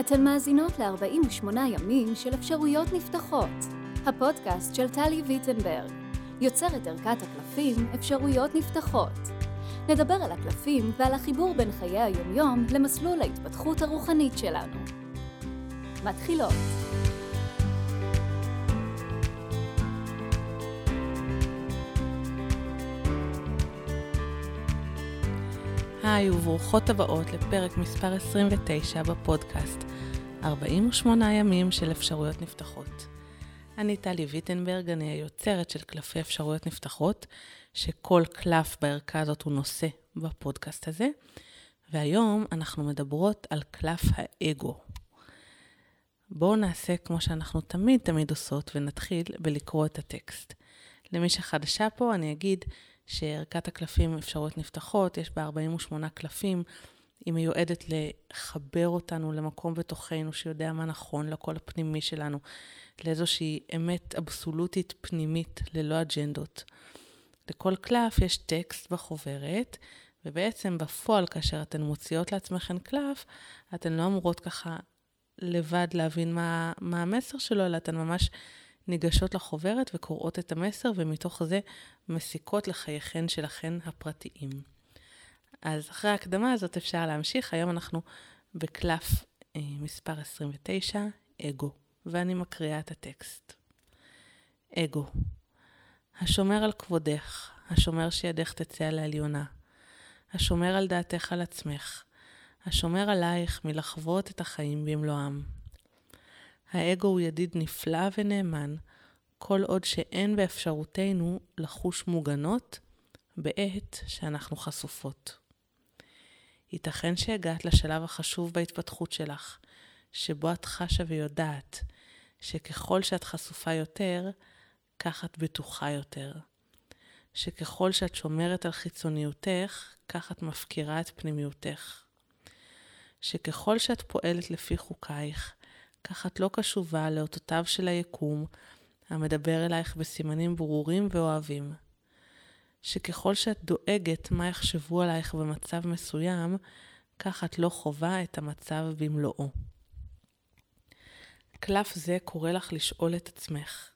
אתן מאזינות ל-48 ימים של אפשרויות נפתחות, הפודקאסט של טלי ויטנברג, יוצרת ערכת הקלפים אפשרויות נפתחות. נדבר על הקלפים ועל החיבור בין חיי היומיום למסלול ההתפתחות הרוחנית שלנו. מתחילות. היי וברוכות הבאות לפרק מספר 29 בפודקאסט 48 ימים של אפשרויות נפתחות. אני טלי ויטנברג, אני היוצרת של קלפי אפשרויות נפתחות, שכל קלף בערכה הזאת הוא נושא בפודקאסט הזה, והיום אנחנו מדברות על קלף האגו. בואו נעשה כמו שאנחנו תמיד תמיד עושות ונתחיל בלקרוא את הטקסט. למי שחדשה פה אני אגיד שערכת הקלפים אפשרויות נפתחות, יש בה 48 קלפים, היא מיועדת לחבר אותנו למקום בתוכנו שיודע מה נכון לקול הפנימי שלנו, לאיזושהי אמת אבסולוטית פנימית ללא אג'נדות. לכל קלף יש טקסט בחוברת, ובעצם בפועל, כאשר אתן מוציאות לעצמכן קלף, אתן לא אמורות ככה לבד להבין מה, מה המסר שלו, אלא אתן ממש ניגשות לחוברת וקוראות את המסר, ומתוך זה מסיקות לחייכן שלכן הפרטיים. אז אחרי ההקדמה הזאת אפשר להמשיך. היום אנחנו בקלף אה, מספר 29, אגו, ואני מקריאה את הטקסט. אגו, השומר על כבודך, השומר שידך תצא על העליונה, השומר על דעתך על עצמך, השומר עלייך מלחוות את החיים במלואם. האגו הוא ידיד נפלא ונאמן, כל עוד שאין באפשרותנו לחוש מוגנות בעת שאנחנו חשופות. ייתכן שהגעת לשלב החשוב בהתפתחות שלך, שבו את חשה ויודעת שככל שאת חשופה יותר, כך את בטוחה יותר. שככל שאת שומרת על חיצוניותך, כך את מפקירה את פנימיותך. שככל שאת פועלת לפי חוקייך, כך את לא קשובה לאותותיו של היקום, המדבר אלייך בסימנים ברורים ואוהבים. שככל שאת דואגת מה יחשבו עלייך במצב מסוים, כך את לא חווה את המצב במלואו. קלף זה קורא לך לשאול את עצמך,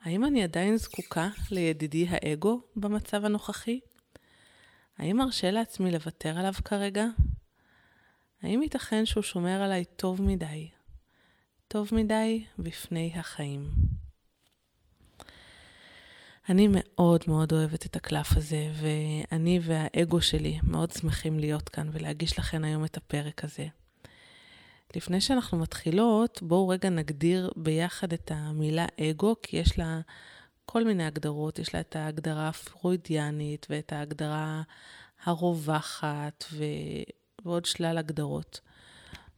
האם אני עדיין זקוקה לידידי האגו במצב הנוכחי? האם ארשה לעצמי לוותר עליו כרגע? האם ייתכן שהוא שומר עליי טוב מדי? טוב מדי בפני החיים. אני מאוד מאוד אוהבת את הקלף הזה, ואני והאגו שלי מאוד שמחים להיות כאן ולהגיש לכם היום את הפרק הזה. לפני שאנחנו מתחילות, בואו רגע נגדיר ביחד את המילה אגו, כי יש לה כל מיני הגדרות. יש לה את ההגדרה הפרוידיאנית ואת ההגדרה הרווחת ו... ועוד שלל הגדרות.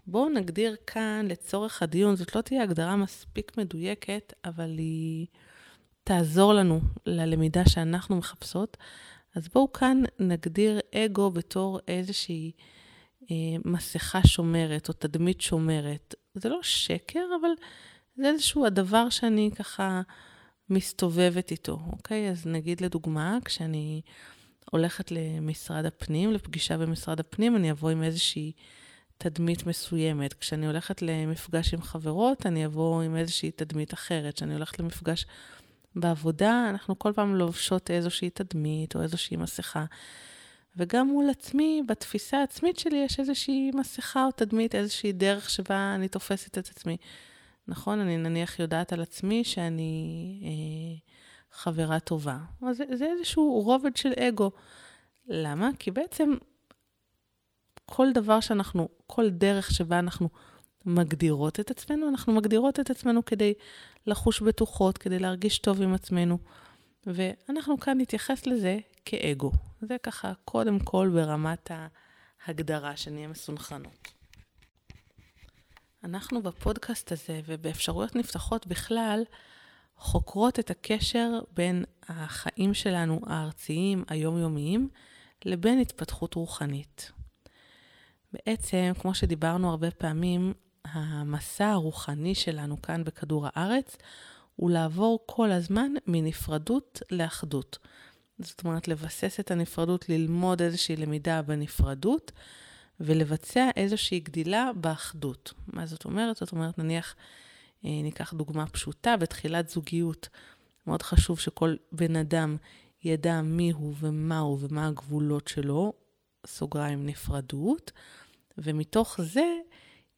בואו נגדיר כאן לצורך הדיון, זאת לא תהיה הגדרה מספיק מדויקת, אבל היא תעזור לנו ללמידה שאנחנו מחפשות. אז בואו כאן נגדיר אגו בתור איזושהי אה, מסכה שומרת או תדמית שומרת. זה לא שקר, אבל זה איזשהו הדבר שאני ככה מסתובבת איתו, אוקיי? אז נגיד לדוגמה, כשאני הולכת למשרד הפנים, לפגישה במשרד הפנים, אני אבוא עם איזושהי... תדמית מסוימת. כשאני הולכת למפגש עם חברות, אני אבוא עם איזושהי תדמית אחרת. כשאני הולכת למפגש בעבודה, אנחנו כל פעם לובשות איזושהי תדמית או איזושהי מסכה. וגם מול עצמי, בתפיסה העצמית שלי, יש איזושהי מסכה או תדמית, איזושהי דרך שבה אני תופסת את עצמי. נכון? אני נניח יודעת על עצמי שאני אה, חברה טובה. זה, זה איזשהו רובד של אגו. למה? כי בעצם כל דבר שאנחנו, כל דרך שבה אנחנו מגדירות את עצמנו, אנחנו מגדירות את עצמנו כדי לחוש בטוחות, כדי להרגיש טוב עם עצמנו. ואנחנו כאן נתייחס לזה כאגו. זה ככה, קודם כל ברמת ההגדרה, שנהיה מסונכרנות. אנחנו בפודקאסט הזה ובאפשרויות נפתחות בכלל, חוקרות את הקשר בין החיים שלנו הארציים, היומיומיים, לבין התפתחות רוחנית. בעצם, כמו שדיברנו הרבה פעמים, המסע הרוחני שלנו כאן בכדור הארץ הוא לעבור כל הזמן מנפרדות לאחדות. זאת אומרת, לבסס את הנפרדות, ללמוד איזושהי למידה בנפרדות, ולבצע איזושהי גדילה באחדות. מה זאת אומרת? זאת אומרת, נניח, אה, ניקח דוגמה פשוטה, בתחילת זוגיות, מאוד חשוב שכל בן אדם ידע מי הוא ומה הוא ומה הגבולות שלו, סוגריים נפרדות, ומתוך זה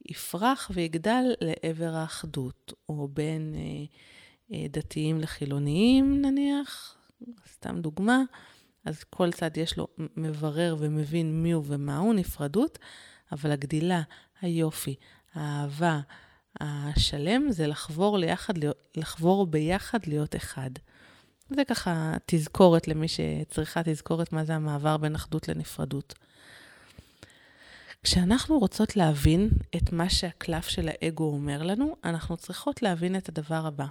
יפרח ויגדל לעבר האחדות, או בין אה, אה, דתיים לחילוניים נניח, סתם דוגמה, אז כל צד יש לו מברר ומבין מי הוא ומה הוא, נפרדות, אבל הגדילה, היופי, האהבה, השלם, זה לחבור, ליחד, לחבור ביחד להיות אחד. זה ככה תזכורת למי שצריכה תזכורת מה זה המעבר בין אחדות לנפרדות. כשאנחנו רוצות להבין את מה שהקלף של האגו אומר לנו, אנחנו צריכות להבין את הדבר הבא.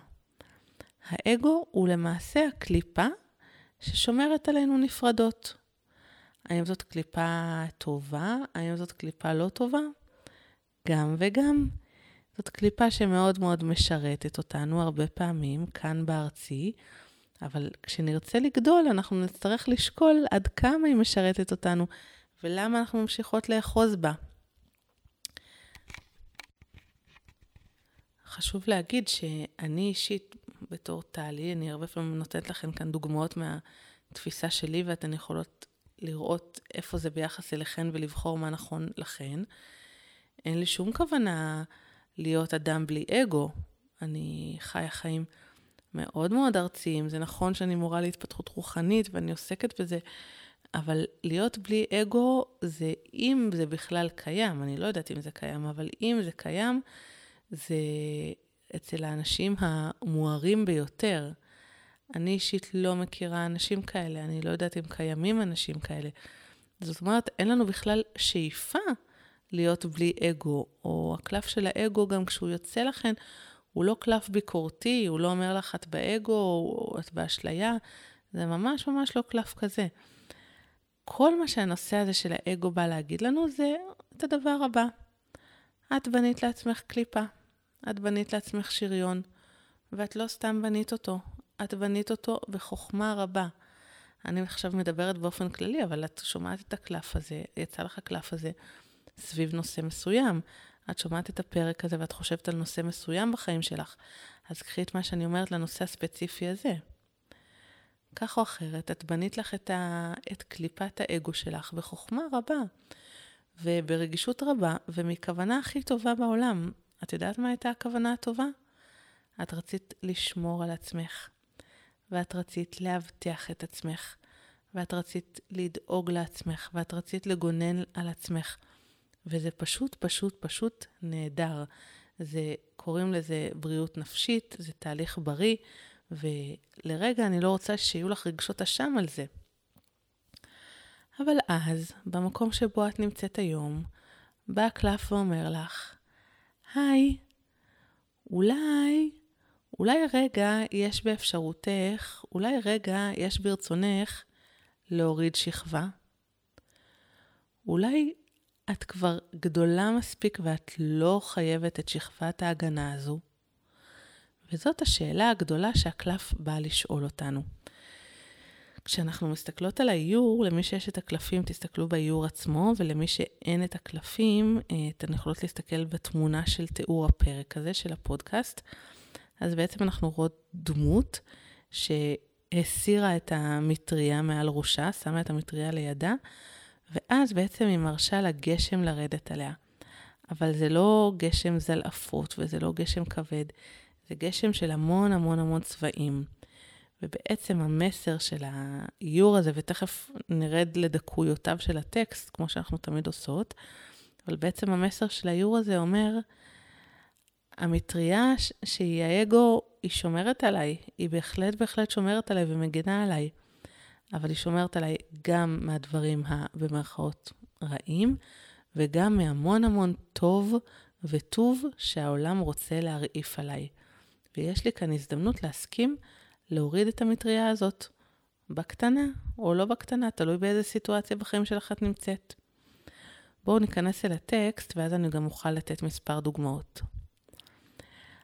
האגו הוא למעשה הקליפה ששומרת עלינו נפרדות. האם זאת קליפה טובה? האם זאת קליפה לא טובה? גם וגם. זאת קליפה שמאוד מאוד משרתת אותנו הרבה פעמים כאן בארצי, אבל כשנרצה לגדול, אנחנו נצטרך לשקול עד כמה היא משרתת אותנו ולמה אנחנו ממשיכות לאחוז בה. חשוב להגיד שאני אישית, בתור טלי, אני הרבה פעמים נותנת לכם כאן דוגמאות מהתפיסה שלי, ואתן יכולות לראות איפה זה ביחס אליכן ולבחור מה נכון לכן. אין לי שום כוונה להיות אדם בלי אגו. אני חיה חיים מאוד מאוד ארציים. זה נכון שאני מורה להתפתחות רוחנית ואני עוסקת בזה, אבל להיות בלי אגו זה אם זה בכלל קיים, אני לא יודעת אם זה קיים, אבל אם זה קיים, זה אצל האנשים המוארים ביותר. אני אישית לא מכירה אנשים כאלה, אני לא יודעת אם קיימים אנשים כאלה. זאת אומרת, אין לנו בכלל שאיפה להיות בלי אגו, או הקלף של האגו, גם כשהוא יוצא לכן, הוא לא קלף ביקורתי, הוא לא אומר לך את באגו, או את באשליה, זה ממש ממש לא קלף כזה. כל מה שהנושא הזה של האגו בא להגיד לנו זה את הדבר הבא. את בנית לעצמך קליפה, את בנית לעצמך שריון, ואת לא סתם בנית אותו, את בנית אותו בחוכמה רבה. אני עכשיו מדברת באופן כללי, אבל את שומעת את הקלף הזה, יצא לך הקלף הזה סביב נושא מסוים. את שומעת את הפרק הזה ואת חושבת על נושא מסוים בחיים שלך, אז קחי את מה שאני אומרת לנושא הספציפי הזה. כך או אחרת, את בנית לך את, ה... את קליפת האגו שלך בחוכמה רבה, וברגישות רבה, ומכוונה הכי טובה בעולם. את יודעת מה הייתה הכוונה הטובה? את רצית לשמור על עצמך, ואת רצית להבטיח את עצמך, ואת רצית לדאוג לעצמך, ואת רצית לגונן על עצמך. וזה פשוט, פשוט, פשוט נהדר. זה, קוראים לזה בריאות נפשית, זה תהליך בריא, ולרגע אני לא רוצה שיהיו לך רגשות אשם על זה. אבל אז, במקום שבו את נמצאת היום, בא קלף ואומר לך, היי, אולי, אולי רגע יש באפשרותך, אולי רגע יש ברצונך להוריד שכבה. אולי את כבר גדולה מספיק ואת לא חייבת את שכבת ההגנה הזו. וזאת השאלה הגדולה שהקלף בא לשאול אותנו. כשאנחנו מסתכלות על האיור, למי שיש את הקלפים, תסתכלו באיור עצמו, ולמי שאין את הקלפים, אה, אתן יכולות להסתכל בתמונה של תיאור הפרק הזה, של הפודקאסט. אז בעצם אנחנו רואות דמות שהסירה את המטריה מעל ראשה, שמה את המטריה לידה, ואז בעצם היא מרשה לגשם לרדת עליה. אבל זה לא גשם זלעפות וזה לא גשם כבד, זה גשם של המון המון המון צבעים. ובעצם המסר של האיור הזה, ותכף נרד לדקויותיו של הטקסט, כמו שאנחנו תמיד עושות, אבל בעצם המסר של האיור הזה אומר, המטריה שהיא האגו, היא שומרת עליי, היא בהחלט בהחלט שומרת עליי ומגינה עליי. אבל היא שומרת עליי גם מהדברים הבמרכאות רעים, וגם מהמון המון טוב וטוב שהעולם רוצה להרעיף עליי. ויש לי כאן הזדמנות להסכים להוריד את המטריה הזאת, בקטנה או לא בקטנה, תלוי באיזה סיטואציה בחיים שלך את נמצאת. בואו ניכנס אל הטקסט, ואז אני גם אוכל לתת מספר דוגמאות.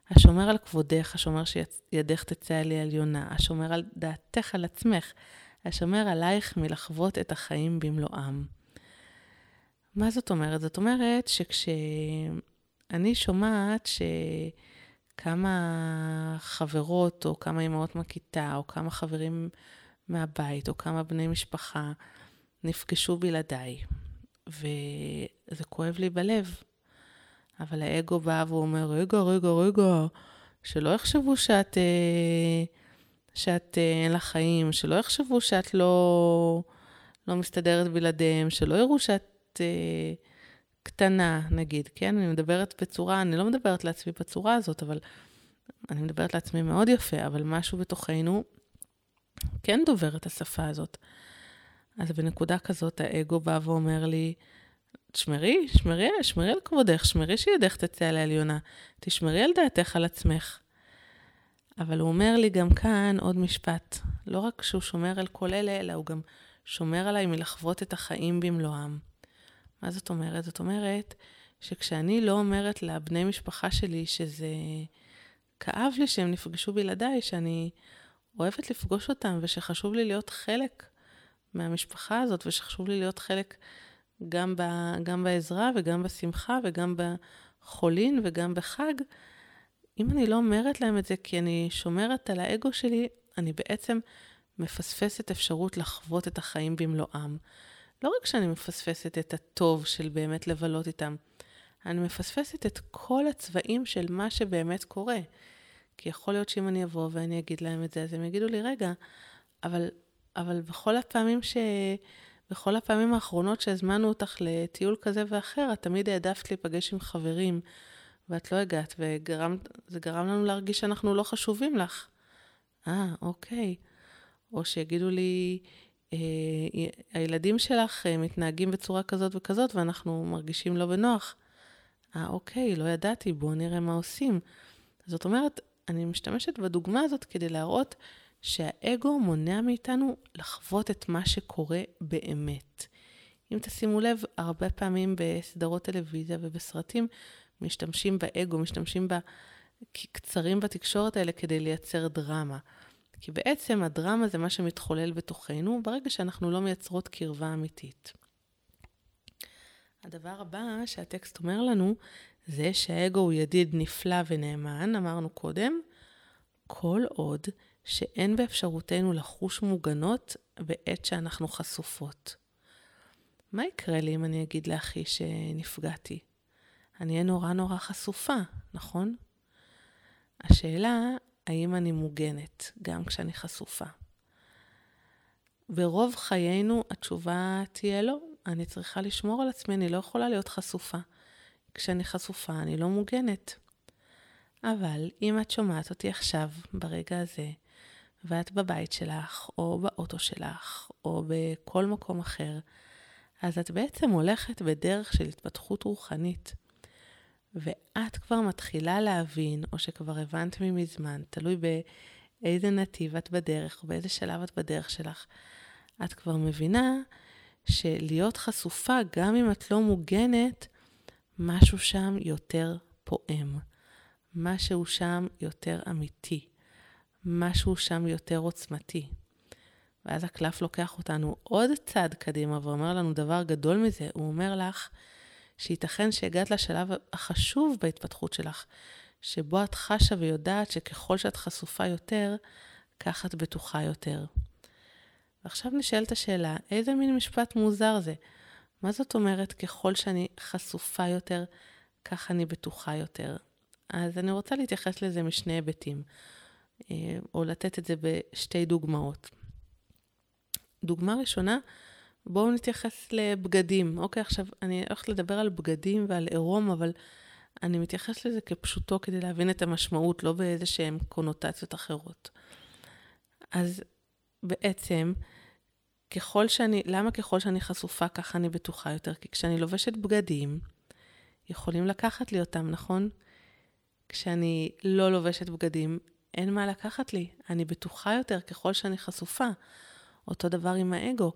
השומר על כבודך, השומר שידך תצא לי עליונה, השומר על דעתך על עצמך, השומר עלייך מלחוות את החיים במלואם. מה זאת אומרת? זאת אומרת שכשאני שומעת שכמה חברות או כמה אימהות מהכיתה או כמה חברים מהבית או כמה בני משפחה נפגשו בלעדיי, וזה כואב לי בלב. אבל האגו בא ואומר, רגע, רגע, רגע, שלא יחשבו שאת, אה, שאת אה, אין לך חיים, שלא יחשבו שאת לא, לא מסתדרת בלעדיהם, שלא יראו שאת אה, קטנה, נגיד, כן? אני מדברת בצורה, אני לא מדברת לעצמי בצורה הזאת, אבל אני מדברת לעצמי מאוד יפה, אבל משהו בתוכנו כן דובר את השפה הזאת. אז בנקודה כזאת האגו בא ואומר לי, תשמרי, שמרי, שמרי על כבודך, שמרי שידך תצא על העליונה, תשמרי על דעתך על עצמך. אבל הוא אומר לי גם כאן עוד משפט, לא רק שהוא שומר על כל אלה, אלא הוא גם שומר עליי מלחוות את החיים במלואם. מה זאת אומרת? זאת אומרת שכשאני לא אומרת לבני משפחה שלי שזה כאב לי שהם נפגשו בלעדיי, שאני אוהבת לפגוש אותם ושחשוב לי להיות חלק מהמשפחה הזאת ושחשוב לי להיות חלק גם, ב, גם בעזרה וגם בשמחה וגם בחולין וגם בחג, אם אני לא אומרת להם את זה כי אני שומרת על האגו שלי, אני בעצם מפספסת אפשרות לחוות את החיים במלואם. לא רק שאני מפספסת את הטוב של באמת לבלות איתם, אני מפספסת את כל הצבעים של מה שבאמת קורה. כי יכול להיות שאם אני אבוא ואני אגיד להם את זה, אז הם יגידו לי, רגע, אבל, אבל בכל הפעמים ש... בכל הפעמים האחרונות שהזמנו אותך לטיול כזה ואחר, את תמיד העדפת להיפגש עם חברים, ואת לא הגעת, וזה גרם לנו להרגיש שאנחנו לא חשובים לך. אה, אוקיי. או שיגידו לי, הילדים שלך אה, מתנהגים בצורה כזאת וכזאת, ואנחנו מרגישים לא בנוח. אה, אוקיי, לא ידעתי, בואו נראה מה עושים. זאת אומרת, אני משתמשת בדוגמה הזאת כדי להראות שהאגו מונע מאיתנו לחוות את מה שקורה באמת. אם תשימו לב, הרבה פעמים בסדרות טלוויזיה ובסרטים משתמשים באגו, משתמשים בקצרים בתקשורת האלה כדי לייצר דרמה. כי בעצם הדרמה זה מה שמתחולל בתוכנו ברגע שאנחנו לא מייצרות קרבה אמיתית. הדבר הבא שהטקסט אומר לנו זה שהאגו הוא ידיד נפלא ונאמן, אמרנו קודם, כל עוד שאין באפשרותנו לחוש מוגנות בעת שאנחנו חשופות. מה יקרה לי אם אני אגיד לאחי שנפגעתי? אני אהיה נורא נורא חשופה, נכון? השאלה, האם אני מוגנת גם כשאני חשופה? ברוב חיינו התשובה תהיה לא, אני צריכה לשמור על עצמי, אני לא יכולה להיות חשופה. כשאני חשופה אני לא מוגנת. אבל אם את שומעת אותי עכשיו, ברגע הזה, ואת בבית שלך, או באוטו שלך, או בכל מקום אחר, אז את בעצם הולכת בדרך של התפתחות רוחנית. ואת כבר מתחילה להבין, או שכבר הבנת ממזמן, תלוי באיזה נתיב את בדרך, או באיזה שלב את בדרך שלך, את כבר מבינה שלהיות חשופה, גם אם את לא מוגנת, משהו שם יותר פועם. משהו שם יותר אמיתי. משהו שם יותר עוצמתי. ואז הקלף לוקח אותנו עוד צעד קדימה ואומר לנו דבר גדול מזה. הוא אומר לך שייתכן שהגעת לשלב החשוב בהתפתחות שלך, שבו את חשה ויודעת שככל שאת חשופה יותר, כך את בטוחה יותר. ועכשיו נשאלת השאלה, איזה מין משפט מוזר זה? מה זאת אומרת ככל שאני חשופה יותר, כך אני בטוחה יותר? אז אני רוצה להתייחס לזה משני היבטים. אה, או לתת את זה בשתי דוגמאות. דוגמה ראשונה, בואו נתייחס לבגדים. אוקיי, עכשיו אני הולכת לדבר על בגדים ועל עירום, אבל אני מתייחס לזה כפשוטו כדי להבין את המשמעות, לא באיזה שהן קונוטציות אחרות. אז בעצם, ככל שאני, למה ככל שאני חשופה ככה אני בטוחה יותר? כי כשאני לובשת בגדים, יכולים לקחת לי אותם, נכון? כשאני לא לובשת בגדים, אין מה לקחת לי, אני בטוחה יותר ככל שאני חשופה. אותו דבר עם האגו.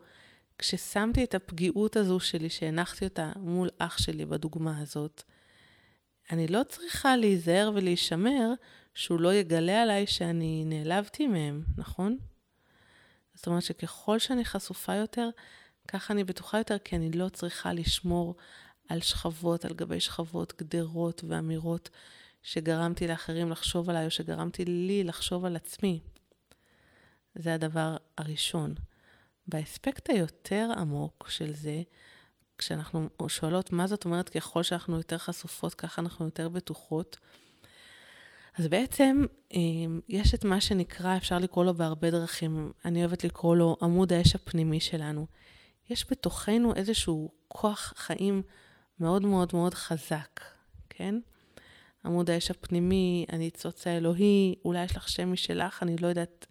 כששמתי את הפגיעות הזו שלי, שהנחתי אותה מול אח שלי בדוגמה הזאת, אני לא צריכה להיזהר ולהישמר שהוא לא יגלה עליי שאני נעלבתי מהם, נכון? זאת אומרת שככל שאני חשופה יותר, ככה אני בטוחה יותר, כי אני לא צריכה לשמור על שכבות על גבי שכבות, גדרות ואמירות שגרמתי לאחרים לחשוב עליי, או שגרמתי לי לחשוב על עצמי. זה הדבר הראשון. באספקט היותר עמוק של זה, כשאנחנו שואלות מה זאת אומרת ככל שאנחנו יותר חשופות, ככה אנחנו יותר בטוחות, אז בעצם אמ, יש את מה שנקרא, אפשר לקרוא לו בהרבה דרכים, אני אוהבת לקרוא לו עמוד האש הפנימי שלנו. יש בתוכנו איזשהו כוח חיים מאוד מאוד מאוד חזק, כן? עמוד האש הפנימי, הניצוץ האלוהי, אולי יש לך שם משלך, אני לא יודעת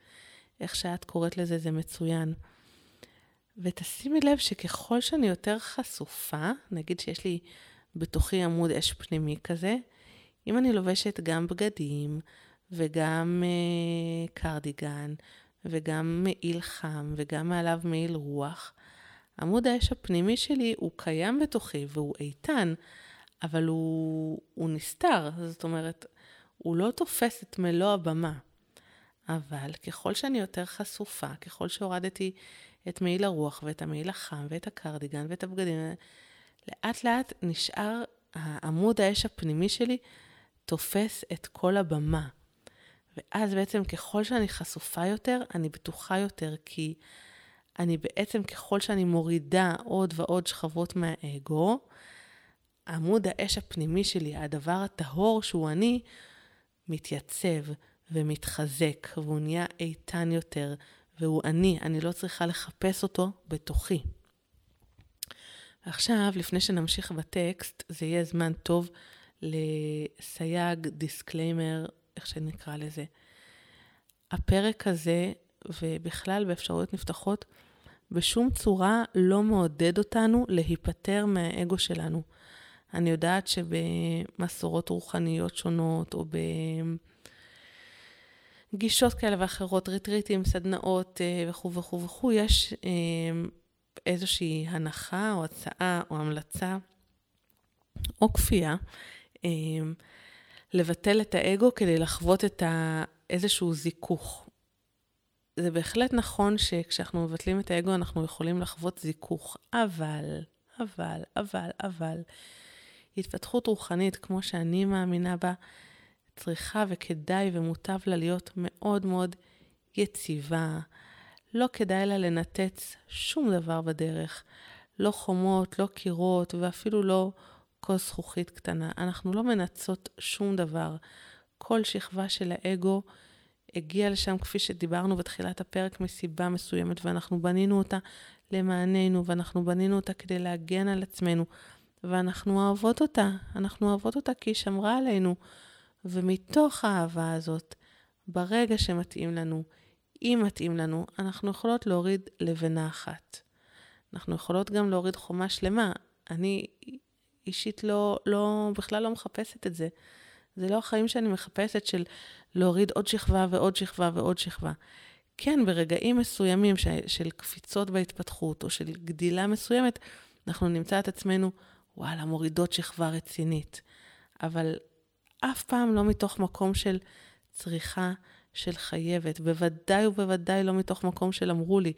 איך שאת קוראת לזה, זה מצוין. ותשימי לב שככל שאני יותר חשופה, נגיד שיש לי בתוכי עמוד אש פנימי כזה, אם אני לובשת גם בגדים וגם uh, קרדיגן וגם מעיל חם וגם מעליו מעיל רוח, עמוד האש הפנימי שלי הוא קיים בתוכי והוא איתן, אבל הוא, הוא נסתר, זאת אומרת, הוא לא תופס את מלוא הבמה. אבל ככל שאני יותר חשופה, ככל שהורדתי את מעיל הרוח ואת המעיל החם ואת הקרדיגן ואת הבגדים, לאט לאט נשאר עמוד האש הפנימי שלי תופס את כל הבמה. ואז בעצם ככל שאני חשופה יותר, אני בטוחה יותר, כי אני בעצם, ככל שאני מורידה עוד ועוד שכבות מהאגו, עמוד האש הפנימי שלי, הדבר הטהור שהוא אני, מתייצב ומתחזק, והוא נהיה איתן יותר, והוא אני, אני לא צריכה לחפש אותו בתוכי. עכשיו, לפני שנמשיך בטקסט, זה יהיה זמן טוב לסייג, disclaimer, איך שנקרא לזה. הפרק הזה, ובכלל באפשרויות נפתחות, בשום צורה לא מעודד אותנו להיפטר מהאגו שלנו. אני יודעת שבמסורות רוחניות שונות, או בגישות כאלה ואחרות, ריטריטים, סדנאות אה, וכו' וכו' וכו', יש אה, איזושהי הנחה או הצעה או המלצה או כפייה אמ, לבטל את האגו כדי לחוות את. איזשהו זיכוך. זה בהחלט נכון שכשאנחנו מבטלים את האגו אנחנו יכולים לחוות זיכוך, אבל, אבל, אבל, אבל, התפתחות רוחנית, כמו שאני מאמינה בה, צריכה וכדאי ומוטב לה להיות מאוד מאוד יציבה. לא כדאי לה לנתץ שום דבר בדרך. לא חומות, לא קירות, ואפילו לא כוס זכוכית קטנה. אנחנו לא מנצות שום דבר. כל שכבה של האגו הגיעה לשם, כפי שדיברנו בתחילת הפרק, מסיבה מסוימת, ואנחנו בנינו אותה למעננו, ואנחנו בנינו אותה כדי להגן על עצמנו, ואנחנו אוהבות אותה. אנחנו אוהבות אותה כי היא שמרה עלינו. ומתוך האהבה הזאת, ברגע שמתאים לנו, אם מתאים לנו, אנחנו יכולות להוריד לבנה אחת. אנחנו יכולות גם להוריד חומה שלמה. אני אישית לא, לא, בכלל לא מחפשת את זה. זה לא החיים שאני מחפשת של להוריד עוד שכבה ועוד שכבה ועוד שכבה. כן, ברגעים מסוימים ש, של קפיצות בהתפתחות או של גדילה מסוימת, אנחנו נמצא את עצמנו, וואלה, מורידות שכבה רצינית. אבל אף פעם לא מתוך מקום של צריכה, של חייבת. בוודאי ובוודאי לא מתוך מקום של אמרו לי.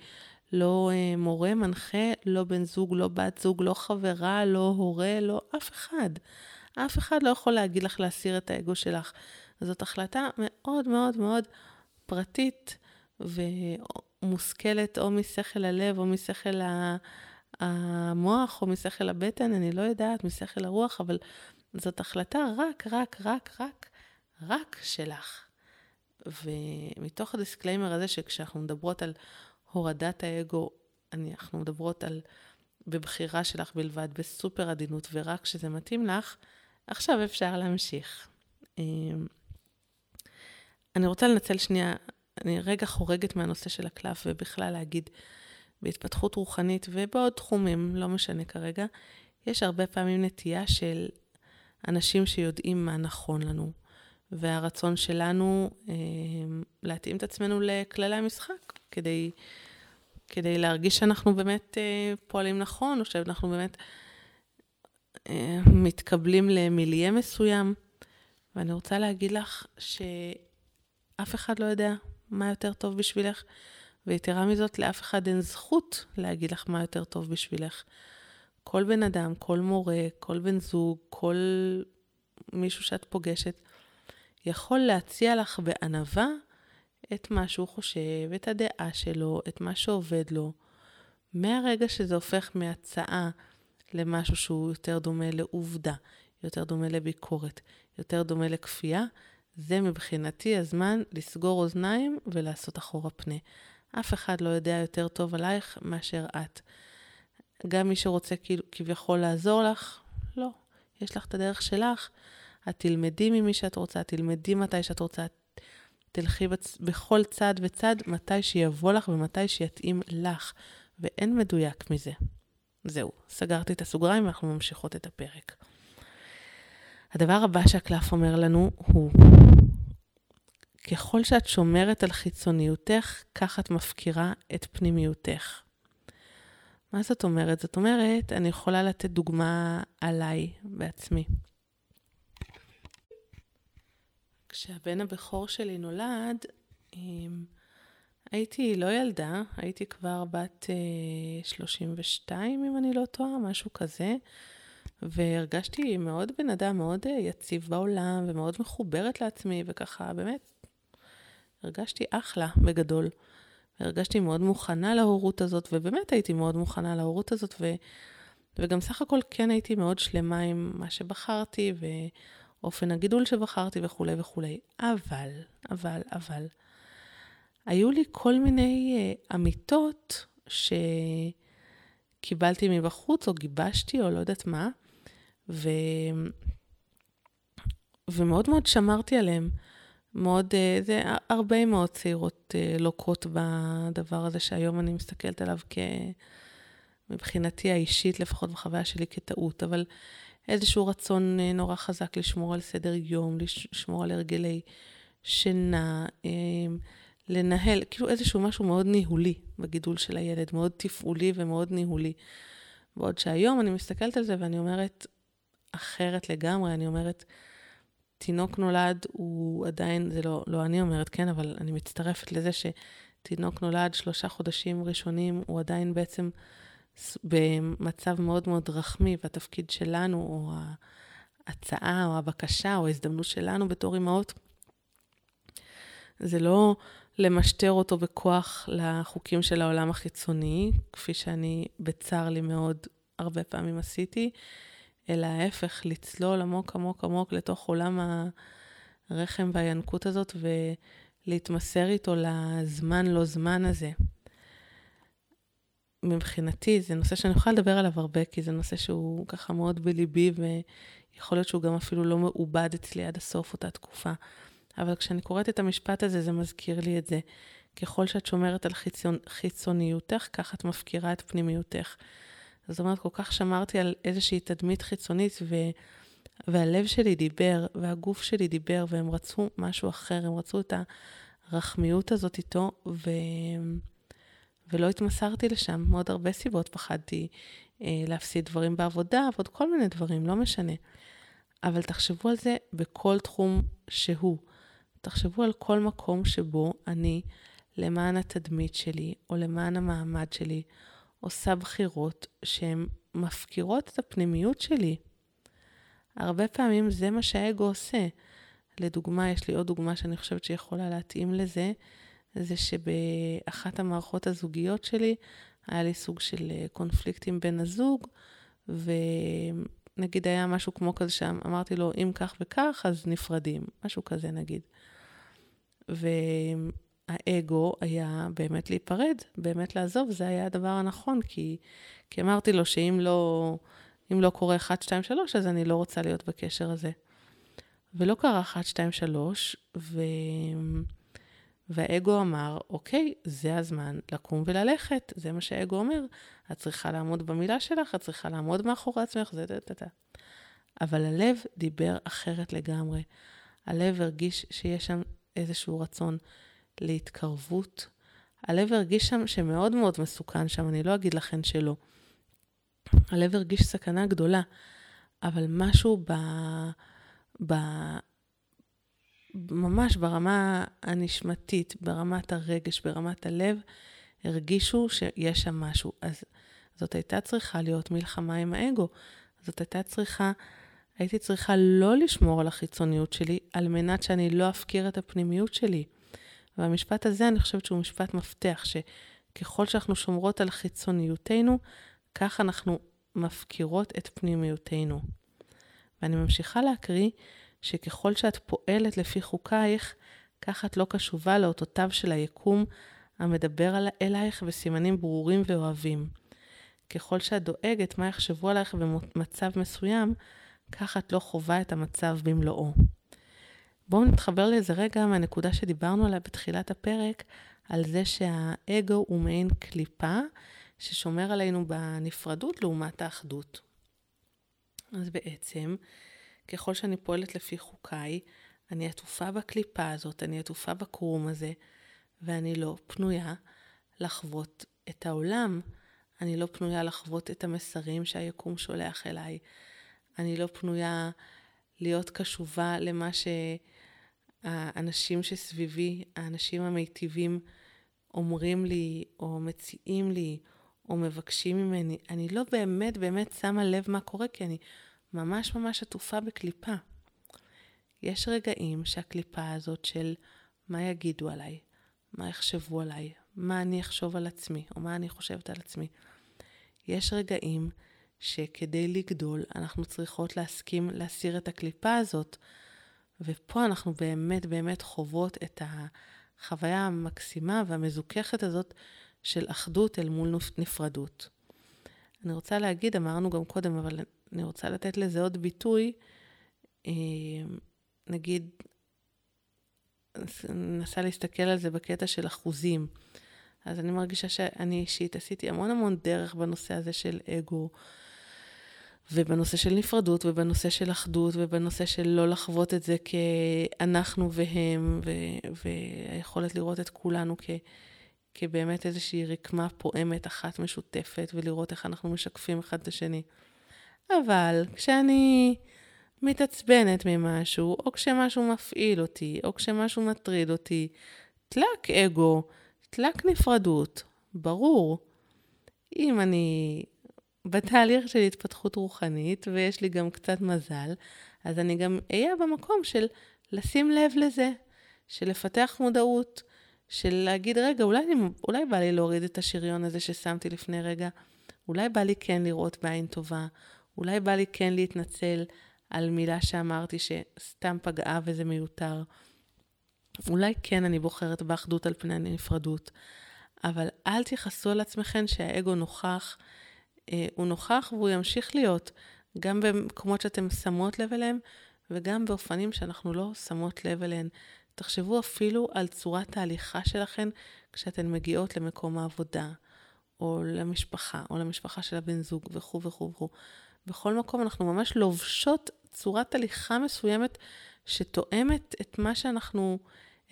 לא אה, מורה, מנחה, לא בן זוג, לא בת זוג, לא חברה, לא הורה, לא אף אחד. אף אחד לא יכול להגיד לך להסיר את האגו שלך. זאת החלטה מאוד מאוד מאוד פרטית ומושכלת או משכל הלב או משכל המוח או משכל הבטן, אני לא יודעת, משכל הרוח, אבל זאת החלטה רק, רק, רק, רק, רק שלך. ומתוך ה disclaimer הזה, שכשאנחנו מדברות על הורדת האגו, אנחנו מדברות על בבחירה שלך בלבד, בסופר עדינות, ורק כשזה מתאים לך, עכשיו אפשר להמשיך. אמ, אני רוצה לנצל שנייה, אני רגע חורגת מהנושא של הקלף, ובכלל להגיד, בהתפתחות רוחנית ובעוד תחומים, לא משנה כרגע, יש הרבה פעמים נטייה של אנשים שיודעים מה נכון לנו, והרצון שלנו אה, להתאים את עצמנו לכללי המשחק, כדי, כדי להרגיש שאנחנו באמת אה, פועלים נכון, או שאנחנו באמת אה, מתקבלים למיליה מסוים. ואני רוצה להגיד לך שאף אחד לא יודע מה יותר טוב בשבילך, ויתרה מזאת, לאף אחד אין זכות להגיד לך מה יותר טוב בשבילך. כל בן אדם, כל מורה, כל בן זוג, כל מישהו שאת פוגשת, יכול להציע לך בענווה את מה שהוא חושב, את הדעה שלו, את מה שעובד לו. מהרגע שזה הופך מהצעה למשהו שהוא יותר דומה לעובדה, יותר דומה לביקורת, יותר דומה לכפייה, זה מבחינתי הזמן לסגור אוזניים ולעשות אחורה פנה. אף אחד לא יודע יותר טוב עלייך מאשר את. גם מי שרוצה כאילו, כביכול לעזור לך, לא. יש לך את הדרך שלך, את תלמדי ממי שאת רוצה, תלמדי מתי שאת רוצה, תלכי בצ... בכל צד וצד מתי שיבוא לך ומתי שיתאים לך, ואין מדויק מזה. זהו, סגרתי את הסוגריים ואנחנו ממשיכות את הפרק. הדבר הבא שהקלף אומר לנו הוא, ככל שאת שומרת על חיצוניותך, כך את מפקירה את פנימיותך. מה זאת אומרת? זאת אומרת, אני יכולה לתת דוגמה עליי בעצמי. כשהבן הבכור שלי נולד, הייתי לא ילדה, הייתי כבר בת 32, אה, אם אני לא טועה, משהו כזה. והרגשתי מאוד בן אדם מאוד אה, יציב בעולם, ומאוד מחוברת לעצמי, וככה, באמת, הרגשתי אחלה בגדול. הרגשתי מאוד מוכנה להורות הזאת, ובאמת הייתי מאוד מוכנה להורות הזאת, ו, וגם סך הכל כן הייתי מאוד שלמה עם מה שבחרתי, ואופן הגידול שבחרתי וכולי וכולי. אבל, אבל, אבל, היו לי כל מיני uh, אמיתות שקיבלתי מבחוץ, או גיבשתי, או לא יודעת מה, ו... ומאוד מאוד שמרתי עליהם. מאוד, אה, זה הרבה מאוד צעירות אה, לוקות בדבר הזה שהיום אני מסתכלת עליו כ... מבחינתי האישית, לפחות בחוויה שלי, כטעות, אבל איזשהו רצון אה, נורא חזק לשמור על סדר יום, לשמור על הרגלי שינה, לנהל, כאילו איזשהו משהו מאוד ניהולי בגידול של הילד, מאוד תפעולי ומאוד ניהולי. בעוד שהיום אני מסתכלת על זה ואני אומרת, אחרת לגמרי, אני אומרת, תינוק נולד הוא עדיין, זה לא, לא אני אומרת, כן, אבל אני מצטרפת לזה שתינוק נולד שלושה חודשים ראשונים, הוא עדיין בעצם במצב מאוד מאוד רחמי, והתפקיד שלנו, או ההצעה, או הבקשה, או ההזדמנות שלנו בתור אימהות, זה לא למשטר אותו בכוח לחוקים של העולם החיצוני, כפי שאני בצר לי מאוד הרבה פעמים עשיתי, אלא ההפך, לצלול עמוק עמוק עמוק לתוך עולם הרחם והינקות הזאת ולהתמסר איתו לזמן לא זמן הזה. מבחינתי זה נושא שאני יכולה לדבר עליו הרבה, כי זה נושא שהוא ככה מאוד בליבי, ויכול להיות שהוא גם אפילו לא מעובד אצלי עד הסוף אותה תקופה. אבל כשאני קוראת את המשפט הזה, זה מזכיר לי את זה. ככל שאת שומרת על חיצוניותך, כך את מפקירה את פנימיותך. זאת אומרת, כל כך שמרתי על איזושהי תדמית חיצונית, ו... והלב שלי דיבר, והגוף שלי דיבר, והם רצו משהו אחר, הם רצו את הרחמיות הזאת איתו, ו... ולא התמסרתי לשם, מעוד הרבה סיבות פחדתי אה, להפסיד דברים בעבודה, ועוד כל מיני דברים, לא משנה. אבל תחשבו על זה בכל תחום שהוא. תחשבו על כל מקום שבו אני, למען התדמית שלי, או למען המעמד שלי, עושה בחירות שהן מפקירות את הפנימיות שלי. הרבה פעמים זה מה שהאגו עושה. לדוגמה, יש לי עוד דוגמה שאני חושבת שיכולה להתאים לזה, זה שבאחת המערכות הזוגיות שלי היה לי סוג של אה, קונפליקט עם בן הזוג, ונגיד היה משהו כמו כזה שם, אמרתי לו, אם כך וכך, אז נפרדים, משהו כזה נגיד. ו... האגו היה באמת להיפרד, באמת לעזוב, זה היה הדבר הנכון, כי, כי אמרתי לו שאם לא, לא קורה 1, 2, 3, אז אני לא רוצה להיות בקשר הזה. ולא קרה 1, 2, 3, ו... והאגו אמר, אוקיי, זה הזמן לקום וללכת, זה מה שהאגו אומר. את צריכה לעמוד במילה שלך, את צריכה לעמוד מאחורי עצמך, זה זה זה. אבל הלב דיבר אחרת לגמרי. הלב הרגיש שיש שם איזשהו רצון להתקרבות. הלב הרגיש שם שמאוד מאוד מסוכן שם, אני לא אגיד לכן שלא. הלב הרגיש סכנה גדולה, אבל משהו ב... ב... ממש ברמה הנשמתית, ברמת הרגש, ברמת הלב, הרגישו שיש שם משהו. אז זאת הייתה צריכה להיות מלחמה עם האגו. זאת הייתה צריכה, הייתי צריכה לא לשמור על החיצוניות שלי, על מנת שאני לא אפקיר את הפנימיות שלי. והמשפט הזה, אני חושבת שהוא משפט מפתח, שככל שאנחנו שומרות על חיצוניותנו, כך אנחנו מפקירות את פנימיותנו. ואני ממשיכה להקריא שככל שאת פועלת לפי חוקייך, כך את לא קשובה לאותותיו של היקום המדבר אלייך בסימנים ברורים ואוהבים. ככל שאת דואגת מה יחשבו עלייך במצב מסוים, כך את לא חווה את המצב במלואו. בואו נתחבר לאיזה רגע מהנקודה שדיברנו עליה בתחילת הפרק, על זה שהאגו הוא מעין קליפה ששומר עלינו בנפרדות לעומת האחדות. אז בעצם, ככל שאני פועלת לפי חוקיי, אני עטופה בקליפה הזאת, אני עטופה בקרום הזה, ואני לא פנויה לחוות את העולם. אני לא פנויה לחוות את המסרים שהיקום שולח אליי. אני לא פנויה להיות קשובה למה שהאנשים שסביבי, האנשים המיטיבים, אומרים לי, או מציעים לי, או מבקשים ממני. אני לא באמת באמת שמה לב מה קורה, כי אני ממש ממש עטופה בקליפה. יש רגעים שהקליפה הזאת של מה יגידו עליי, מה יחשבו עליי, מה אני אחשוב על עצמי, או מה אני חושבת על עצמי. יש רגעים שכדי לגדול אנחנו צריכות להסכים להסיר את הקליפה הזאת, ופה אנחנו באמת באמת חוות את החוויה המקסימה והמזוככת הזאת של אחדות אל מול נפרדות. אני רוצה להגיד, אמרנו גם קודם, אבל אני רוצה לתת לזה עוד ביטוי, אה, נגיד, ננסה להסתכל על זה בקטע של אחוזים. אז אני מרגישה שאני אישית עשיתי המון המון דרך בנושא הזה של אגו, ובנושא של נפרדות, ובנושא של אחדות, ובנושא של לא לחוות את זה כאנחנו והם, ו- והיכולת לראות את כולנו כ- כבאמת איזושהי רקמה פועמת אחת משותפת, ולראות איך אנחנו משקפים אחד את השני. אבל כשאני מתעצבנת ממשהו, או כשמשהו מפעיל אותי, או כשמשהו מטריד אותי, תלק אגו, תלק נפרדות, ברור. אם אני בתהליך של התפתחות רוחנית, ויש לי גם קצת מזל, אז אני גם אהיה במקום של לשים לב לזה, של לפתח מודעות, של להגיד, רגע, אולי, אני, אולי בא לי להוריד את השריון הזה ששמתי לפני רגע, אולי בא לי כן לראות בעין טובה, אולי בא לי כן להתנצל על מילה שאמרתי שסתם פגעה וזה מיותר. אולי כן אני בוחרת באחדות על פני הנפרדות, אבל אל תכעסו על עצמכם שהאגו נוכח, הוא נוכח והוא ימשיך להיות, גם במקומות שאתם שמות לב אליהם, וגם באופנים שאנחנו לא שמות לב אליהם. תחשבו אפילו על צורת ההליכה שלכם כשאתן מגיעות למקום העבודה, או למשפחה, או למשפחה של הבן זוג, וכו' וכו' וכו'. בכל מקום אנחנו ממש לובשות צורת הליכה מסוימת שתואמת את מה שאנחנו,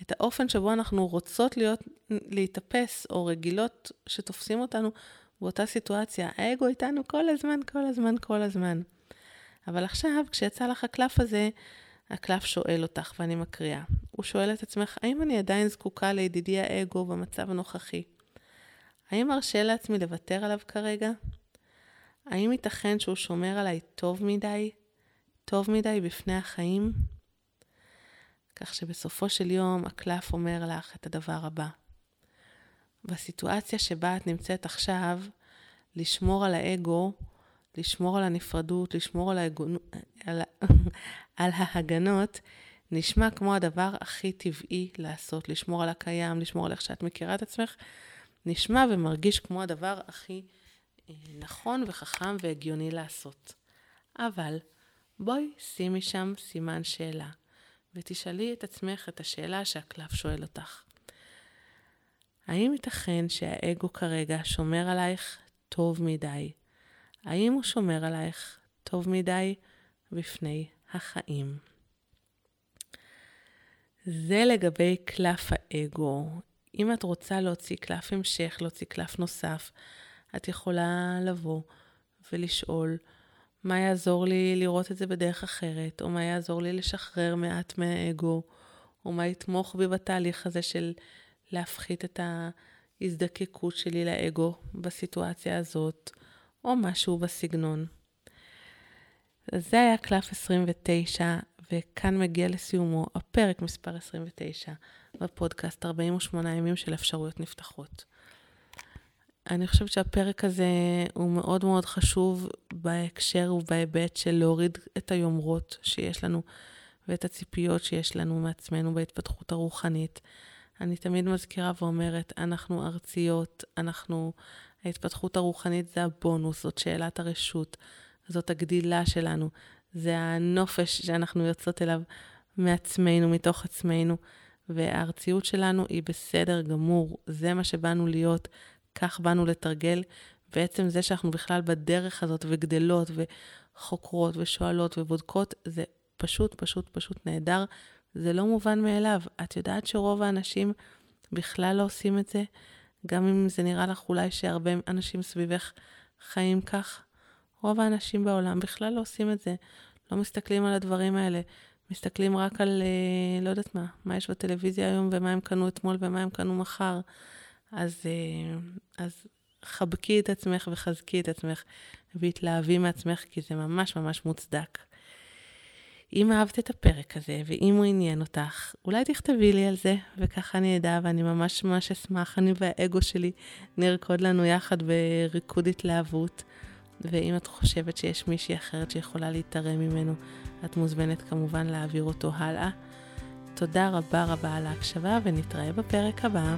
את האופן שבו אנחנו רוצות להיות, להיתפס, או רגילות שתופסים אותנו באותה סיטואציה. האגו איתנו כל הזמן, כל הזמן, כל הזמן. אבל עכשיו, כשיצא לך הקלף הזה, הקלף שואל אותך, ואני מקריאה. הוא שואל את עצמך, האם אני עדיין זקוקה לידידי האגו במצב הנוכחי? האם ארשה לעצמי לוותר עליו כרגע? האם ייתכן שהוא שומר עליי טוב מדי? טוב מדי בפני החיים? כך שבסופו של יום הקלף אומר לך את הדבר הבא. בסיטואציה שבה את נמצאת עכשיו, לשמור על האגו, לשמור על הנפרדות, לשמור על, האגו, על, על ההגנות, נשמע כמו הדבר הכי טבעי לעשות, לשמור על הקיים, לשמור על איך שאת מכירה את עצמך, נשמע ומרגיש כמו הדבר הכי אה, נכון וחכם והגיוני לעשות. אבל בואי שימי שם סימן שאלה, ותשאלי את עצמך את השאלה שהקלף שואל אותך. האם ייתכן שהאגו כרגע שומר עלייך טוב מדי? האם הוא שומר עלייך טוב מדי בפני החיים? זה לגבי קלף האגו. אם את רוצה להוציא קלף המשך, להוציא קלף נוסף, את יכולה לבוא ולשאול מה יעזור לי לראות את זה בדרך אחרת, או מה יעזור לי לשחרר מעט מהאגו, או מה יתמוך בי בתהליך הזה של להפחית את הזדקקות שלי לאגו בסיטואציה הזאת, או משהו בסגנון. אז זה היה קלף 29, וכאן מגיע לסיומו הפרק מספר 29 בפודקאסט 48 ימים של אפשרויות נפתחות. אני חושבת שהפרק הזה הוא מאוד מאוד חשוב בהקשר ובהיבט של להוריד את היומרות שיש לנו ואת הציפיות שיש לנו מעצמנו בהתפתחות הרוחנית. אני תמיד מזכירה ואומרת, אנחנו ארציות, אנחנו, ההתפתחות הרוחנית זה הבונוס, זאת שאלת הרשות, זאת הגדילה שלנו, זה הנופש שאנחנו יוצאות אליו מעצמנו, מתוך עצמנו, והארציות שלנו היא בסדר גמור, זה מה שבאנו להיות, כך באנו לתרגל. בעצם זה שאנחנו בכלל בדרך הזאת וגדלות וחוקרות ושואלות ובודקות, זה פשוט, פשוט, פשוט נהדר. זה לא מובן מאליו. את יודעת שרוב האנשים בכלל לא עושים את זה? גם אם זה נראה לך אולי שהרבה אנשים סביבך חיים כך, רוב האנשים בעולם בכלל לא עושים את זה. לא מסתכלים על הדברים האלה. מסתכלים רק על, אה, לא יודעת מה, מה יש בטלוויזיה היום ומה הם קנו אתמול ומה הם קנו מחר. אז, אה, אז חבקי את עצמך וחזקי את עצמך והתלהבי מעצמך, כי זה ממש ממש מוצדק. אם אהבת את הפרק הזה, ואם הוא עניין אותך, אולי תכתבי לי על זה, וככה אני אדע, ואני ממש ממש אשמח, אני והאגו שלי נרקוד לנו יחד בריקוד התלהבות. ואם את חושבת שיש מישהי אחרת שיכולה להתערם ממנו, את מוזמנת כמובן להעביר אותו הלאה. תודה רבה רבה על ההקשבה, ונתראה בפרק הבא.